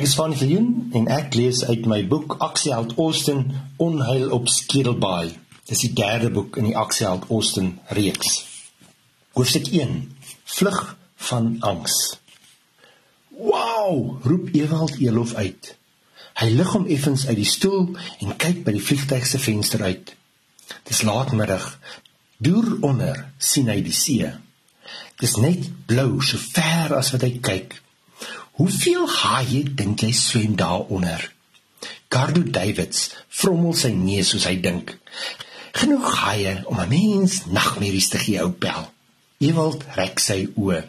Ek is van Viljoen en ek lees uit my boek Aksieheld Austin Onheil op Skedelbaai. Dis die derde boek in die Aksieheld Austin reeks. Hoofstuk 1: Vlug van angs. "Wow!" roep Ewald Elof uit. Hy lig hom effens uit die stoel en kyk by die vliegtuig se venster uit. Dis laatmiddag. Deur onder sien hy die see. Dis net blou so ver as wat hy kyk. Hoeveel haie dink jy swem daaronder? Cardo Davids frommel sy neus soos hy dink. Genoeg haie om 'n mens nagmerries te gee, ou pel. Ewald rek sy oë.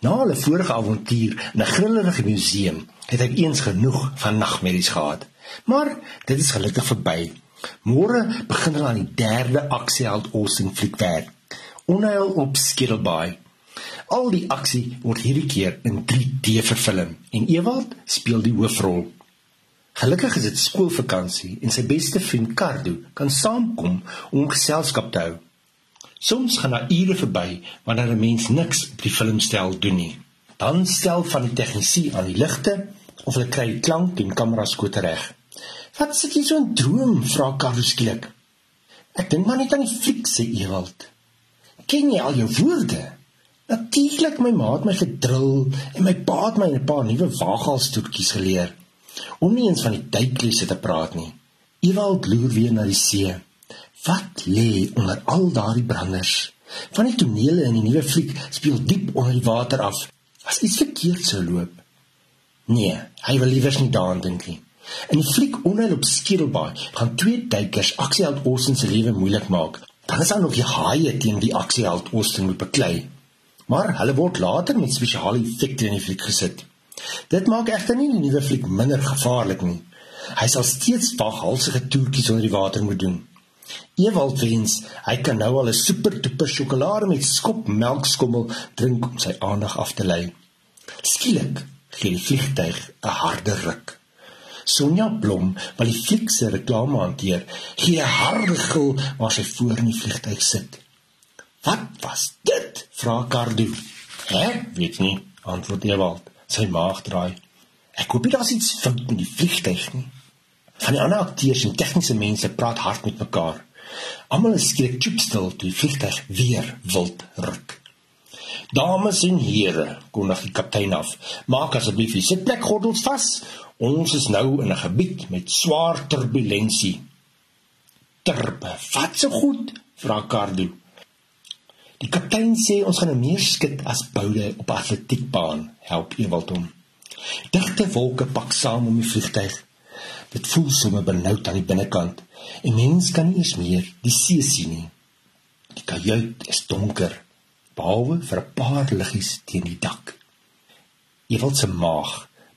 Na hulle vorige avontuur in 'n grillerige museum het hy eens genoeg van nagmerries gehad. Maar dit is gelukkig verby. Môre begin hulle aan die derde aksieheld Austin fliekwerk. Onheil op Skittlebaai. Al die aksie word hierdie keer in 3D vervilm en Ewald speel die hoofrol. Gelukkig is dit skoolvakansie en sy beste vriend Cardo kan saamkom om geselskap te hou. Soms gaan daar ure verby wanneer 'n mens niks op die filmstel doen nie. Dan stel van die tegnisie aan die ligte of hulle kry die klank en kamera skote reg. Wat sit jy so 'n droom? vra Cardo skielik. Ek dink maar net aan die fliek sê Ewald. Ken jy al jou woorde? Natuurlik my ma het my gedrul en my pa het my 'n paar nuwe waaghalstoetjies geleer om nie eens van die duiklesse te praat nie. Ewald loer weer na die see. Wat lê onder al daardie branders? Van die tonele in die nuwe fliek speel diep onder die water af. As iets verkeerd sou loop. Nee, hy wil liewers nie daaraan dink nie. In die fliek Onheil op Skedelbaai gaan twee duikers aksieheld Austin se lewe moeilik maak. Dan is daar nog die haie teen die aksieheld Austin moet beklei maar hulle word later met spesiale effekte in die fliek gesit. Dit maak egter nie die nuwe fliek minder gevaarlik nie. Hy sal steeds waghalsige toertjies onder die water moet doen. Ewald wens hy kan nou al 'n super duper sjokolade met skop melkskommel drink om sy aandag af te lei. Skielik gee die vliegtyg 'n harde ruk. Sonja Blom, wat die fliek se reklame hanteer, gee 'n harde gil waar sy voor in die vliegtyg sit. Wat was dit? vra Cardo. Hè, weet nie, antwoord Ewald. Sy maag draai. Ek hoop nie daar's iets fout met die vliegtyg nie. Van die ander akteurs en tegniese mense praat hard met mekaar. Almal is skielik chipstil toe die vliegtyg weer wild ruk. Dames en here, kondig die kaptein af. Maak asseblief die sitplekgordels vas. Ons is nou in 'n gebied met swaar turbulensie. Turbe, wat so goed? vra Cardo. Die kaptein sê ons gaan 'n meer skit as boude op 'n atletiekbaan, help Ewald hom. Digte wolke pak saam om die vliegtyg. Dit voel sommer benoud aan die binnekant en mens kan nie eens meer die see sien nie. Die kajuit is donker, behalwe vir 'n paar liggies teen die dak. Ewald se maag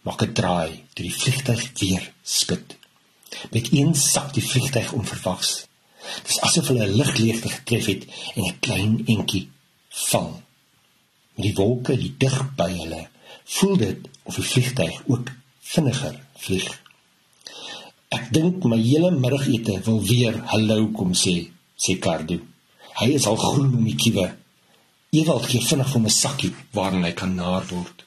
maak 'n draai toe die vliegtyg weer skud. Met een sak die vliegtyg onverwags Dis asof hulle 'n ligleegte getref het en 'n klein entjie val. Met die wolke die dig by hulle, voel dit of die vliegtyg ook vinniger vlieg. Ek dink my hele middagete wil weer hallo kom sê, sê Cardo. Hy is al groen om die kiewe. Ewald gee vinnig vir 'n sakkie waarin hy kan naar word.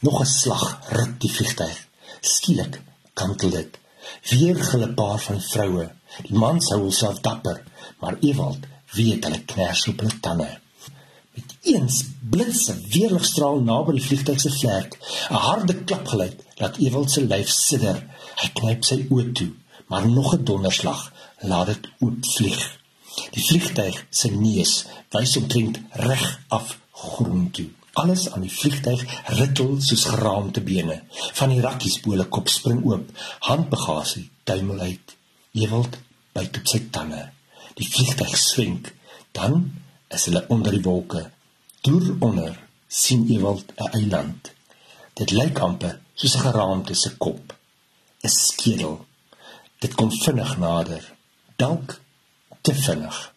Nog 'n slag ruk die vliegtyg. Skielik kantel dit. Weer 'n paar van vroue Die man sou homself dapper, maar Ewald weet hulle kners op hulle tande. Met eens blitse weerligstraal naby die vliegtuig se vlerk, 'n harde klap geluid laat Ewald se lyf sidder. Hy knyp sy oë toe, maar nog 'n donderslag laat dit oopvlieg. Die vliegtuig se neus wys omtrent reg af grond toe. Alles aan die vliegtuig rittel soos geraamte bene. Van die rakkies bo hulle kop spring oop, handbagasie tuimel uit. Ewald byt op sy tande. Die vliegtuig swenk, dan is hulle onder die wolke. Deur onder sien Ewald 'n eiland. Dit lyk amper soos 'n geraamte se kop, 'n skedel. Dit kom vinnig nader, dalk te vinnig.